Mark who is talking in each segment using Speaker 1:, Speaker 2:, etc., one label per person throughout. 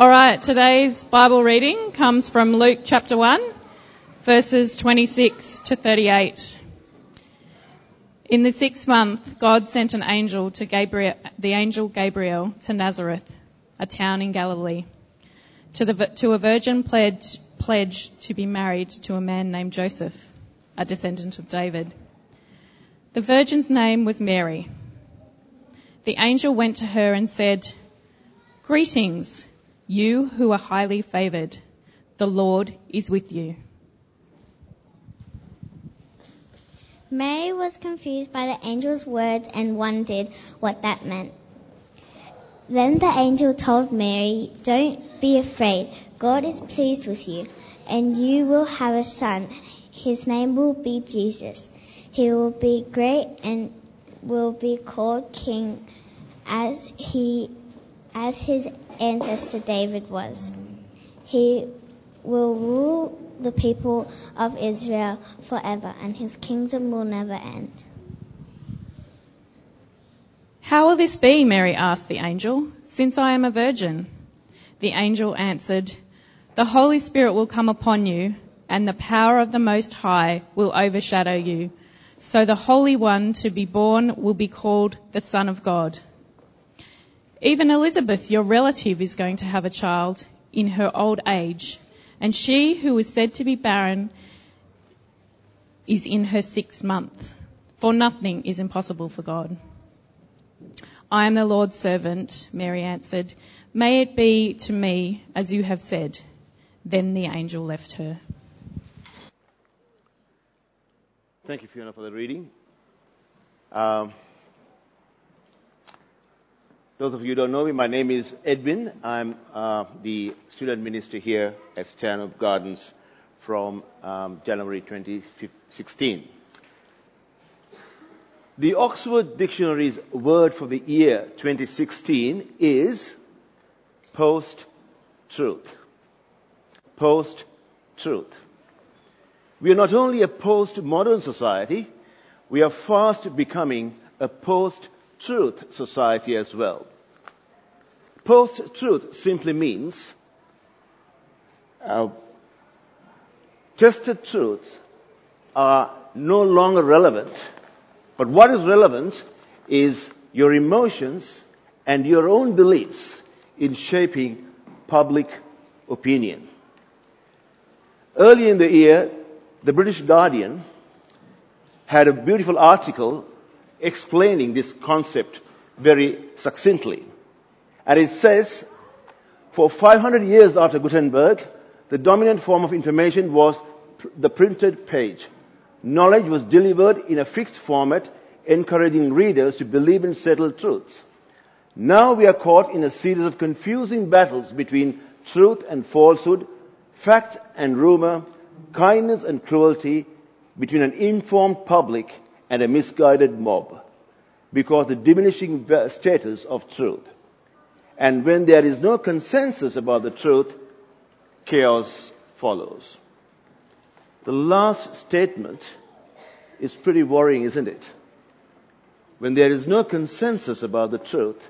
Speaker 1: All right, today's Bible reading comes from Luke chapter 1, verses 26 to 38. In the sixth month, God sent an angel to Gabriel, the angel Gabriel to Nazareth, a town in Galilee, to, the, to a virgin pledged, pledged to be married to a man named Joseph, a descendant of David. The virgin's name was Mary. The angel went to her and said, Greetings, you who are highly favored. The Lord is with you.
Speaker 2: Mary was confused by the angel's words and wondered what that meant. Then the angel told Mary, Don't be afraid. God is pleased with you, and you will have a son. His name will be Jesus. He will be great and will be called King as he as his ancestor David was. He will rule the people of Israel forever, and his kingdom will never end.
Speaker 1: How will this be? Mary asked the angel, since I am a virgin. The angel answered, The Holy Spirit will come upon you, and the power of the Most High will overshadow you. So the Holy One to be born will be called the Son of God. Even Elizabeth, your relative, is going to have a child in her old age, and she who was said to be barren is in her sixth month. For nothing is impossible for God. I am the Lord's servant, Mary answered. May it be to me as you have said. Then the angel left her.
Speaker 3: Thank you, Fiona, for the reading. Um, those of you who don't know me, my name is Edwin. I'm uh, the student minister here at Stanhope Gardens from um, January 2016. The Oxford Dictionary's word for the year 2016 is post-truth. Post-truth. We are not only a post-modern society, we are fast becoming a post truth society as well. Post truth simply means uh, tested truths are no longer relevant, but what is relevant is your emotions and your own beliefs in shaping public opinion. Early in the year, the British Guardian had a beautiful article explaining this concept very succinctly. And it says, for 500 years after Gutenberg, the dominant form of information was the printed page. Knowledge was delivered in a fixed format, encouraging readers to believe in settled truths. Now we are caught in a series of confusing battles between truth and falsehood, fact and rumor, kindness and cruelty, between an informed public and a misguided mob because the diminishing status of truth. And when there is no consensus about the truth, chaos follows. The last statement is pretty worrying, isn't it? When there is no consensus about the truth,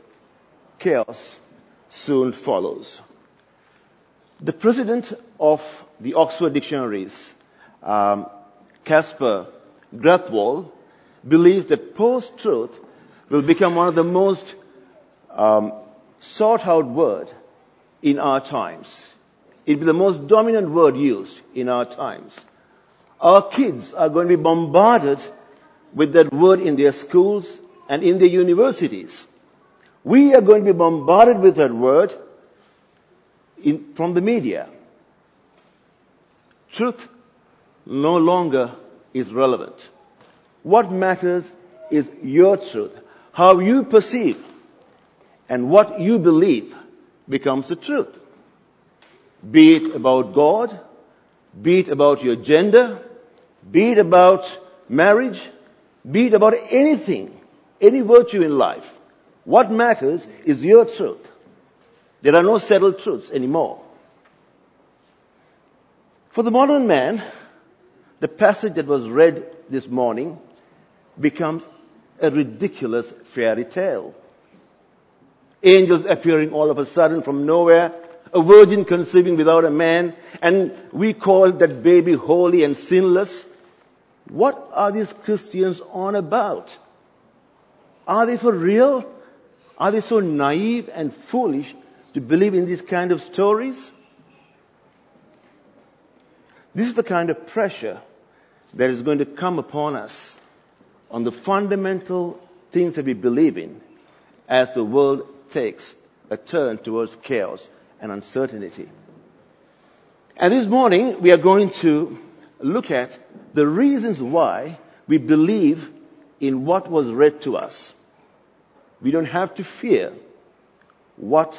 Speaker 3: chaos soon follows. The president of the Oxford Dictionaries, um, Casper believes that post-truth will become one of the most um, sought out word in our times. It will be the most dominant word used in our times. Our kids are going to be bombarded with that word in their schools and in their universities. We are going to be bombarded with that word in, from the media. Truth no longer is relevant. What matters is your truth. How you perceive and what you believe becomes the truth. Be it about God, be it about your gender, be it about marriage, be it about anything, any virtue in life. What matters is your truth. There are no settled truths anymore. For the modern man, the passage that was read this morning becomes a ridiculous fairy tale. Angels appearing all of a sudden from nowhere, a virgin conceiving without a man, and we call that baby holy and sinless. What are these Christians on about? Are they for real? Are they so naive and foolish to believe in these kind of stories? This is the kind of pressure that is going to come upon us on the fundamental things that we believe in as the world takes a turn towards chaos and uncertainty. And this morning we are going to look at the reasons why we believe in what was read to us. We don't have to fear what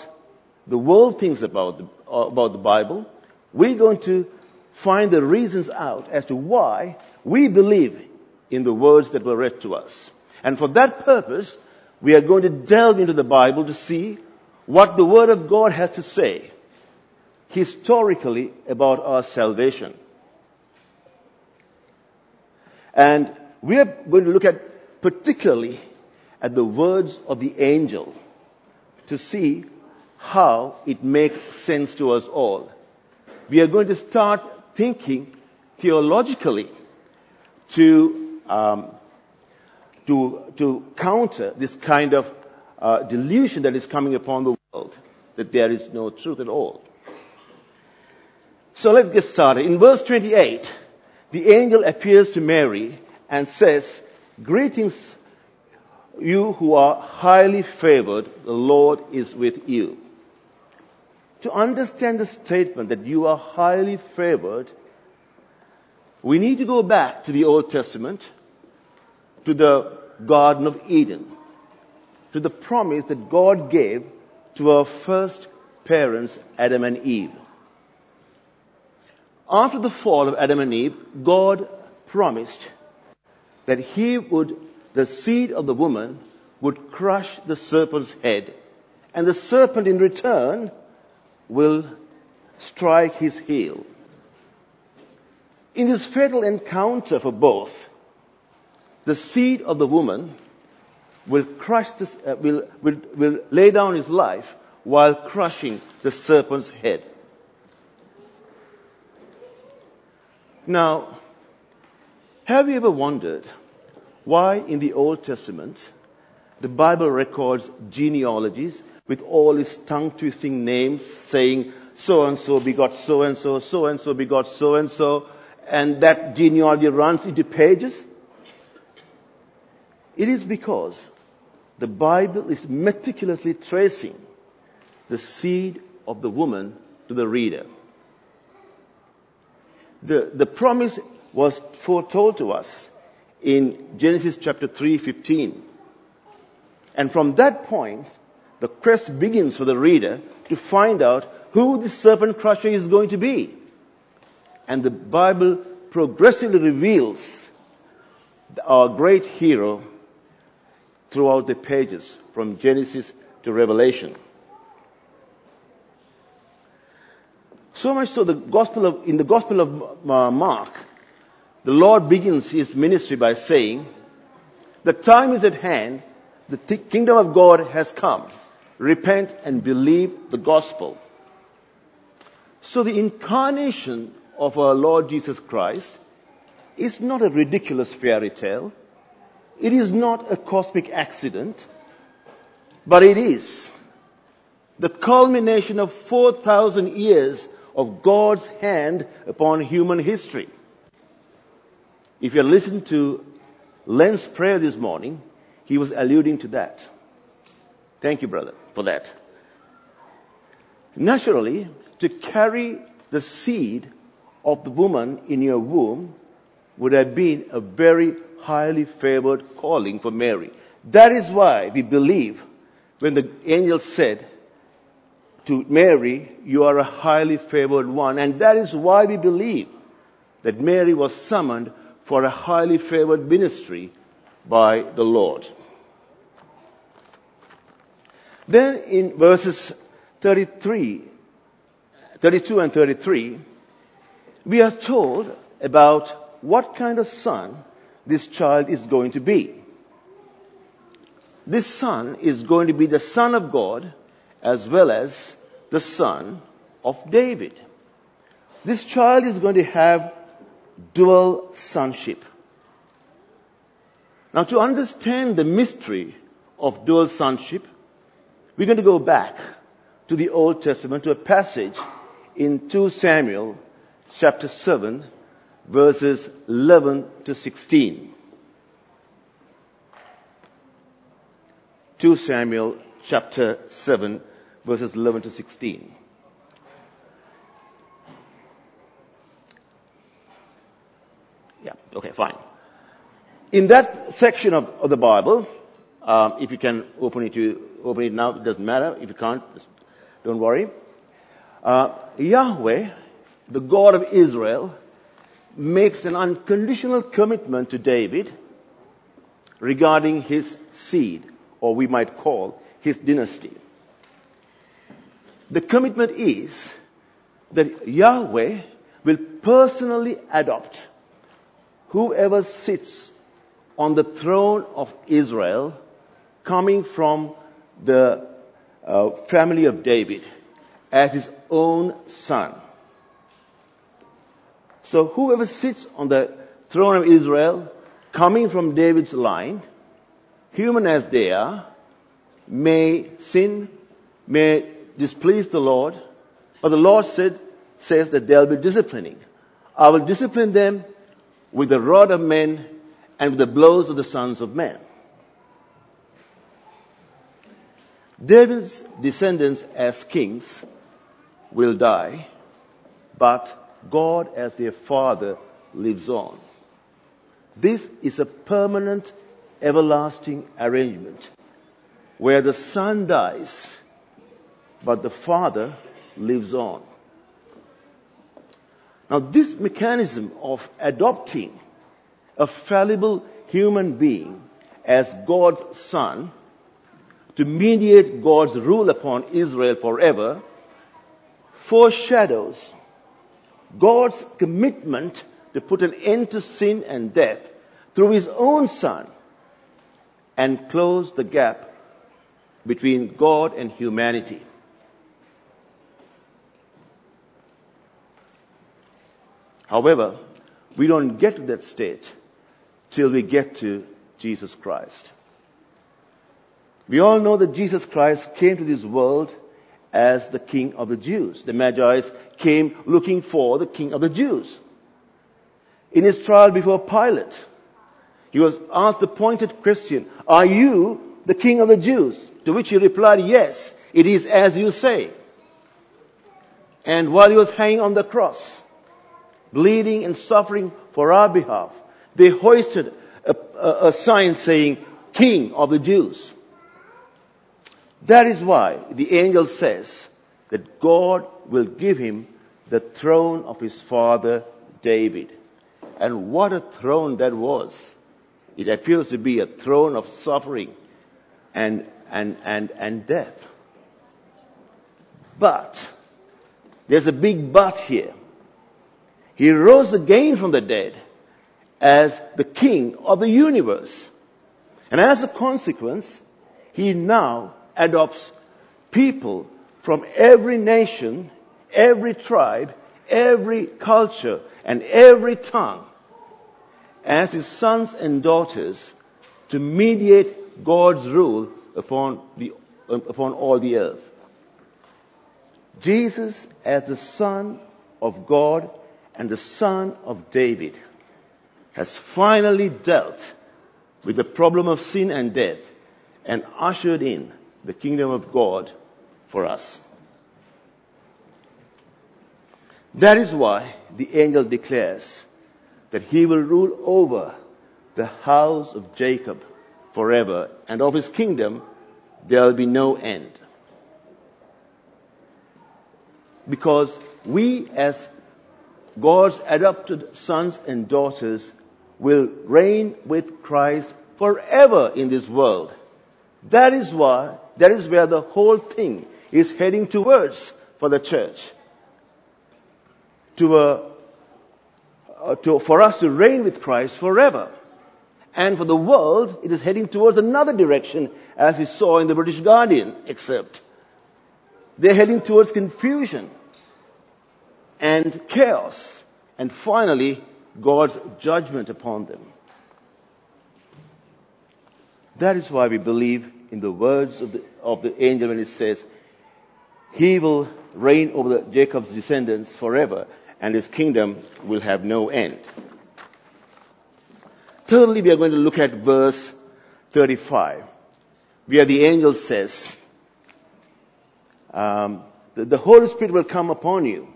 Speaker 3: the world thinks about the, about the Bible. We're going to find the reasons out as to why we believe in the words that were read to us. And for that purpose, we are going to delve into the Bible to see what the Word of God has to say historically about our salvation. And we are going to look at particularly at the words of the angel to see how it makes sense to us all. We are going to start thinking theologically to, um, to, to counter this kind of uh, delusion that is coming upon the world, that there is no truth at all. So let's get started. In verse 28, the angel appears to Mary and says, Greetings, you who are highly favored, the Lord is with you. To understand the statement that you are highly favored, we need to go back to the Old Testament, to the Garden of Eden, to the promise that God gave to our first parents, Adam and Eve. After the fall of Adam and Eve, God promised that He would, the seed of the woman would crush the serpent's head, and the serpent in return will strike his heel. In this fatal encounter for both, the seed of the woman will crush this, uh, will, will, will lay down his life while crushing the serpent's head. Now, have you ever wondered why in the Old Testament the Bible records genealogies with all its tongue twisting names saying so and so begot so and so, so and so begot so and so, and that genealogy runs into pages? It is because the Bible is meticulously tracing the seed of the woman to the reader. The, the promise was foretold to us in Genesis chapter 3:15. And from that point, the quest begins for the reader to find out who the serpent crusher is going to be. And the Bible progressively reveals our great hero throughout the pages from Genesis to Revelation. So much so the gospel of, in the gospel of uh, Mark, the Lord begins his ministry by saying, the time is at hand, the th- kingdom of God has come. Repent and believe the gospel. So the incarnation of our Lord Jesus Christ is not a ridiculous fairy tale. It is not a cosmic accident, but it is the culmination of 4,000 years of God's hand upon human history. If you listen to Len's prayer this morning, he was alluding to that. Thank you, brother, for that. Naturally, to carry the seed of the woman in your womb would have been a very highly favored calling for Mary. That is why we believe when the angel said to Mary, you are a highly favored one. And that is why we believe that Mary was summoned for a highly favored ministry by the Lord. Then in verses 33, 32 and 33, we are told about what kind of son this child is going to be. This son is going to be the son of God as well as the son of David. This child is going to have dual sonship. Now to understand the mystery of dual sonship, we're going to go back to the Old Testament to a passage in 2 Samuel chapter 7 verses 11 to 16. 2 Samuel chapter 7 verses 11 to 16. Yeah, okay, fine. In that section of, of the Bible, um, if you can open it, to, open it now, it doesn't matter. If you can't, don't worry. Uh, Yahweh, the God of Israel, makes an unconditional commitment to David regarding his seed, or we might call his dynasty. The commitment is that Yahweh will personally adopt whoever sits on the throne of Israel coming from the uh, family of David as his own son. So whoever sits on the throne of Israel coming from David's line, human as they are, may sin, may displease the Lord, but the Lord said, says that they'll be disciplining. I will discipline them with the rod of men and with the blows of the sons of men. David's descendants as kings will die, but God as their father lives on. This is a permanent, everlasting arrangement where the son dies, but the father lives on. Now this mechanism of adopting a fallible human being as God's son to mediate God's rule upon Israel forever foreshadows God's commitment to put an end to sin and death through his own son and close the gap between God and humanity. However, we don't get to that state till we get to Jesus Christ. We all know that Jesus Christ came to this world as the King of the Jews. The Magi came looking for the King of the Jews. In his trial before Pilate, he was asked the pointed question, are you the King of the Jews? To which he replied, yes, it is as you say. And while he was hanging on the cross, bleeding and suffering for our behalf, they hoisted a, a, a sign saying, King of the Jews. That is why the angel says that God will give him the throne of his father David. And what a throne that was. It appears to be a throne of suffering and, and, and, and death. But, there's a big but here. He rose again from the dead as the king of the universe. And as a consequence, he now adopts people from every nation, every tribe, every culture, and every tongue as his sons and daughters to mediate God's rule upon, the, upon all the earth. Jesus as the Son of God and the Son of David has finally dealt with the problem of sin and death and ushered in the kingdom of God for us. That is why the angel declares that he will rule over the house of Jacob forever, and of his kingdom there will be no end. Because we as God's adopted sons and daughters will reign with Christ forever in this world. That is why, that is where the whole thing is heading towards for the church. To, a, uh, to, for us to reign with Christ forever. And for the world, it is heading towards another direction, as we saw in the British Guardian except They're heading towards confusion. and chaos, and finally, God's judgment upon them. That is why we believe in the words of the, of the angel when it says, He will reign over the, Jacob's descendants forever, and his kingdom will have no end. Thirdly, we are going to look at verse 35, where the angel says, um, the, the Holy Spirit will come upon you,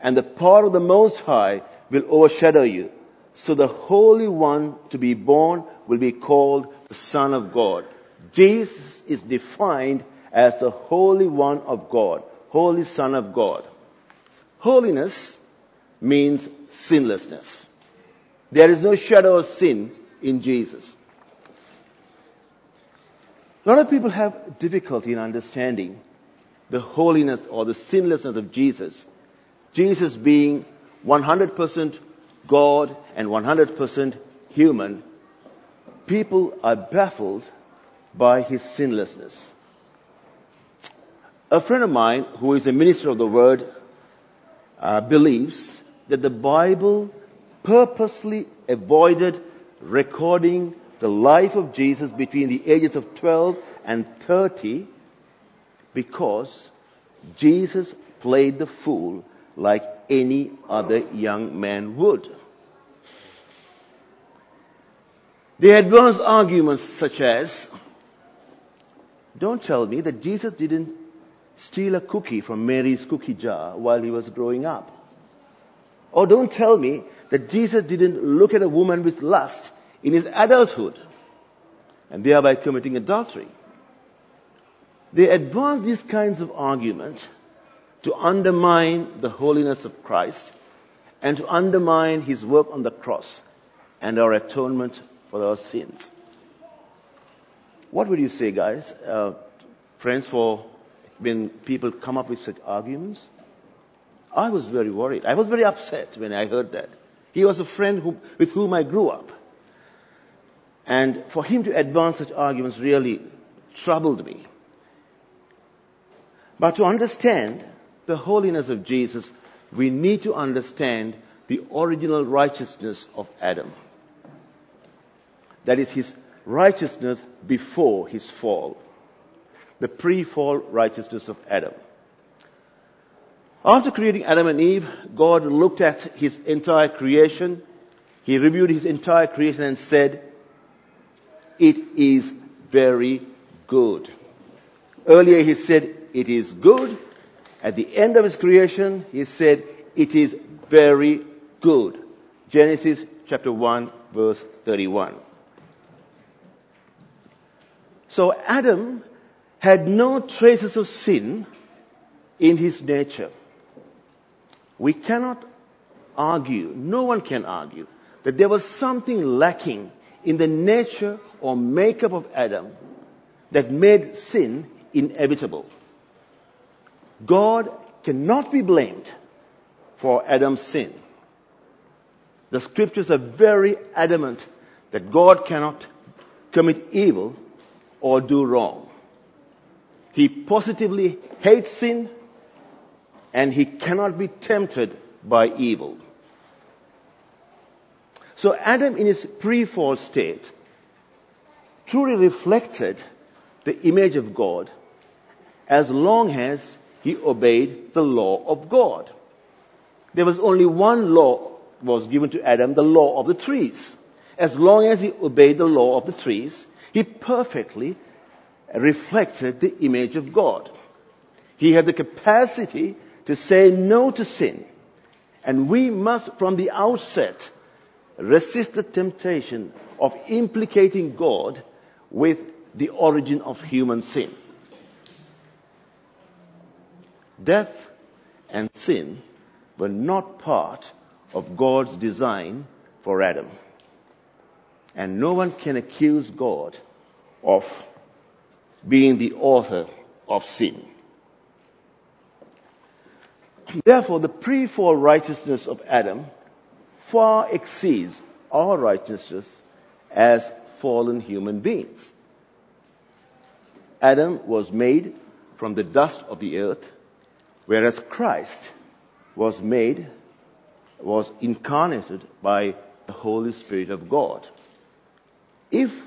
Speaker 3: and the power of the Most High will overshadow you. So the Holy One to be born will be called the Son of God. Jesus is defined as the Holy One of God, Holy Son of God. Holiness means sinlessness. There is no shadow of sin in Jesus. A lot of people have difficulty in understanding the holiness or the sinlessness of Jesus. Jesus being 100% God and 100% human, people are baffled by his sinlessness. A friend of mine who is a minister of the word uh, believes that the Bible purposely avoided recording the life of Jesus between the ages of 12 and 30 because Jesus played the fool like any other young man would. They advance arguments such as, don't tell me that Jesus didn't steal a cookie from Mary's cookie jar while he was growing up. Or don't tell me that Jesus didn't look at a woman with lust in his adulthood and thereby committing adultery. They advance these kinds of arguments to undermine the holiness of Christ and to undermine his work on the cross and our atonement for our sins. What would you say, guys? Uh, friends, for when people come up with such arguments? I was very worried. I was very upset when I heard that. He was a friend who, with whom I grew up. And for him to advance such arguments really troubled me. But to understand the holiness of Jesus, we need to understand the original righteousness of Adam. That is his righteousness before his fall. The pre-fall righteousness of Adam. After creating Adam and Eve, God looked at his entire creation. He reviewed his entire creation and said, it is very good. Earlier he said, it is good. At the end of his creation, he said, it is very good. Genesis chapter 1 verse 31. So Adam had no traces of sin in his nature. We cannot argue, no one can argue, that there was something lacking in the nature or makeup of Adam that made sin inevitable. God cannot be blamed for Adam's sin. The scriptures are very adamant that God cannot commit evil or do wrong. He positively hates sin and he cannot be tempted by evil. So Adam in his pre-fall state truly reflected the image of God as long as he obeyed the law of God. There was only one law was given to Adam, the law of the trees. As long as he obeyed the law of the trees, he perfectly reflected the image of God. He had the capacity to say no to sin. And we must, from the outset, resist the temptation of implicating God with the origin of human sin. Death and sin were not part of God's design for Adam. And no one can accuse God of being the author of sin. Therefore, the pre-fall righteousness of Adam far exceeds our righteousness as fallen human beings. Adam was made from the dust of the earth, whereas Christ was made, was incarnated by the Holy Spirit of God. If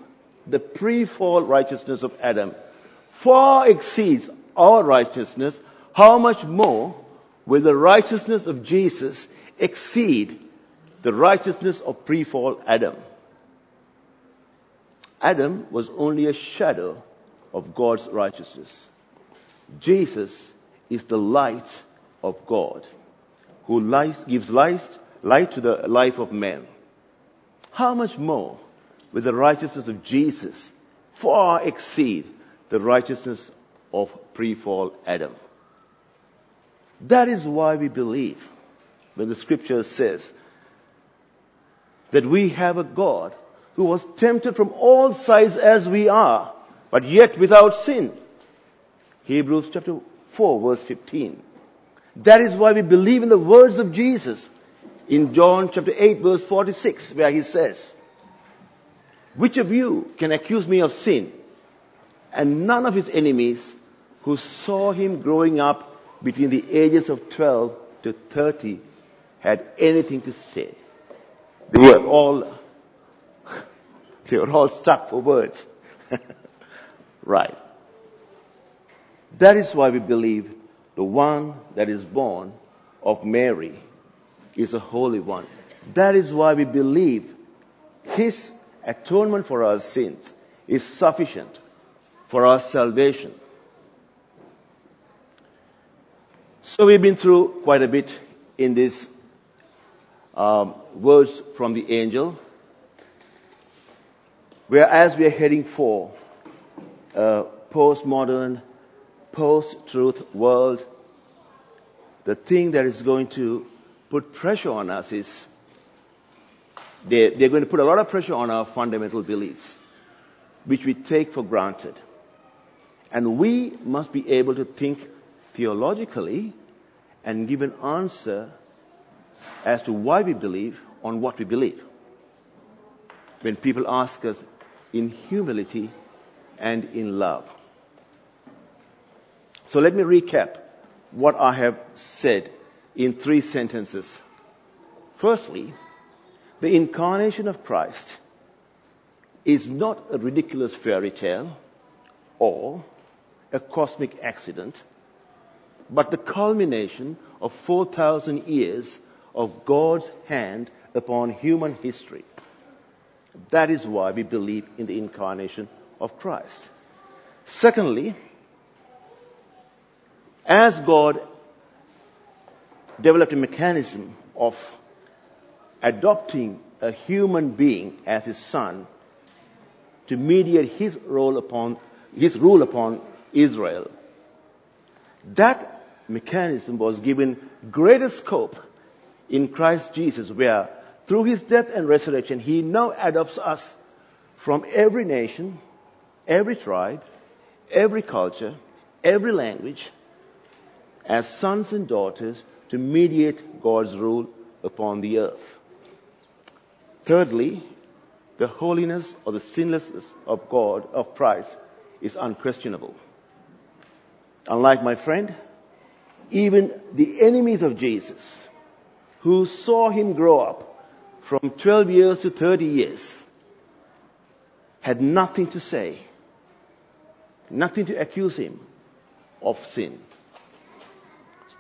Speaker 3: the pre-fall righteousness of Adam far exceeds our righteousness, how much more will the righteousness of Jesus exceed the righteousness of pre-fall Adam? Adam was only a shadow of God's righteousness. Jesus is the light of God who gives light, light to the life of man. How much more will the righteousness of Jesus far exceed the righteousness of pre-fall Adam? That is why we believe when the scripture says that we have a God who was tempted from all sides as we are, but yet without sin. Hebrews chapter 4 verse 15. That is why we believe in the words of Jesus in John chapter 8 verse 46 where he says, which of you can accuse me of sin? And none of his enemies who saw him growing up between the ages of 12 to 30 had anything to say. They were all, they were all stuck for words. right. That is why we believe the one that is born of Mary is a holy one. That is why we believe his atonement for our sins is sufficient for our salvation. So we've been through quite a bit in these um, words from the angel. Whereas we are heading for a postmodern, post-truth world, the thing that is going to put pressure on us is they, they're going to put a lot of pressure on our fundamental beliefs, which we take for granted. And we must be able to think theologically and give an answer as to why we believe on what we believe. When people ask us in humility and in love. So let me recap what I have said in three sentences. Firstly, the incarnation of Christ is not a ridiculous fairy tale or a cosmic accident, but the culmination of 4,000 years of God's hand upon human history. That is why we believe in the incarnation of Christ. Secondly, as God developed a mechanism of adopting a human being as his son to mediate his role upon his rule upon Israel. That mechanism was given greater scope in Christ Jesus, where through his death and resurrection, he now adopts us from every nation, every tribe, every culture, every language, as sons and daughters to mediate God's rule upon the earth. Thirdly, the holiness or the sinlessness of God, of Christ, is unquestionable. Unlike my friend, even the enemies of Jesus, who saw him grow up from 12 years to 30 years, had nothing to say, nothing to accuse him of sin.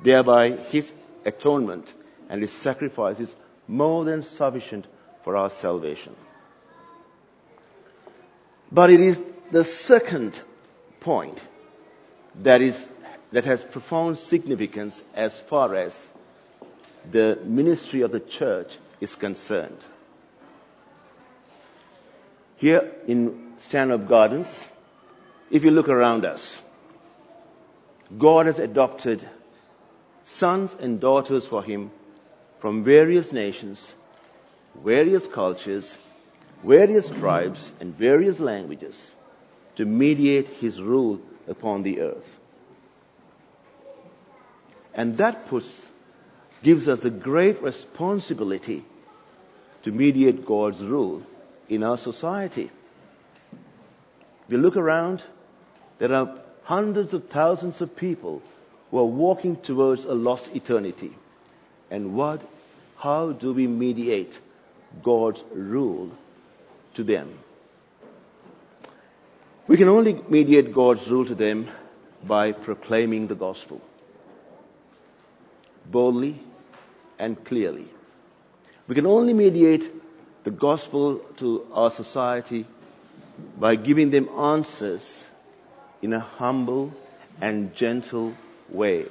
Speaker 3: Thereby, his atonement and his sacrifice is more than sufficient for our salvation. But it is the second point that is, that has profound significance as far as the ministry of the church is concerned. Here in Stanhope Gardens, if you look around us, God has adopted sons and daughters for Him from various nations various cultures, various tribes, and various languages to mediate his rule upon the earth. And that puts, gives us a great responsibility to mediate God's rule in our society. If you look around, there are hundreds of thousands of people who are walking towards a lost eternity. And what, how do we mediate God's rule to them? We can only mediate God's rule to them by proclaiming the gospel boldly and clearly. We can only mediate the gospel to our society by giving them answers in a humble and gentle way.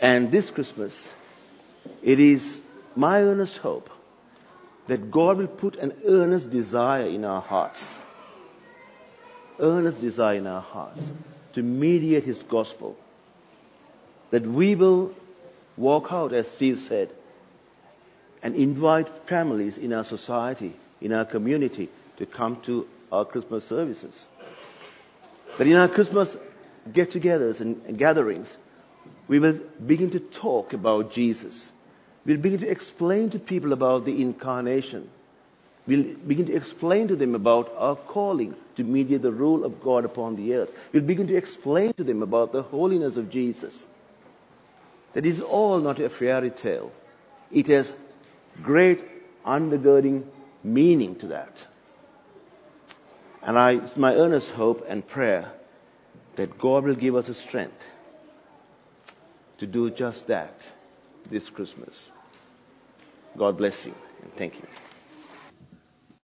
Speaker 3: And this Christmas, it is my earnest hope that God will put an earnest desire in our hearts, earnest desire in our hearts to mediate His gospel, that we will walk out, as Steve said, and invite families in our society, in our community, to come to our Christmas services. That in our Christmas get togethers and gatherings, we will begin to talk about Jesus. We'll begin to explain to people about the incarnation. We'll begin to explain to them about our calling to mediate the rule of God upon the earth. We'll begin to explain to them about the holiness of Jesus. That is all not a fairy tale. It has great undergirding meaning to that. And I, it's my earnest hope and prayer that God will give us the strength to do just that this Christmas. God bless you and thank you.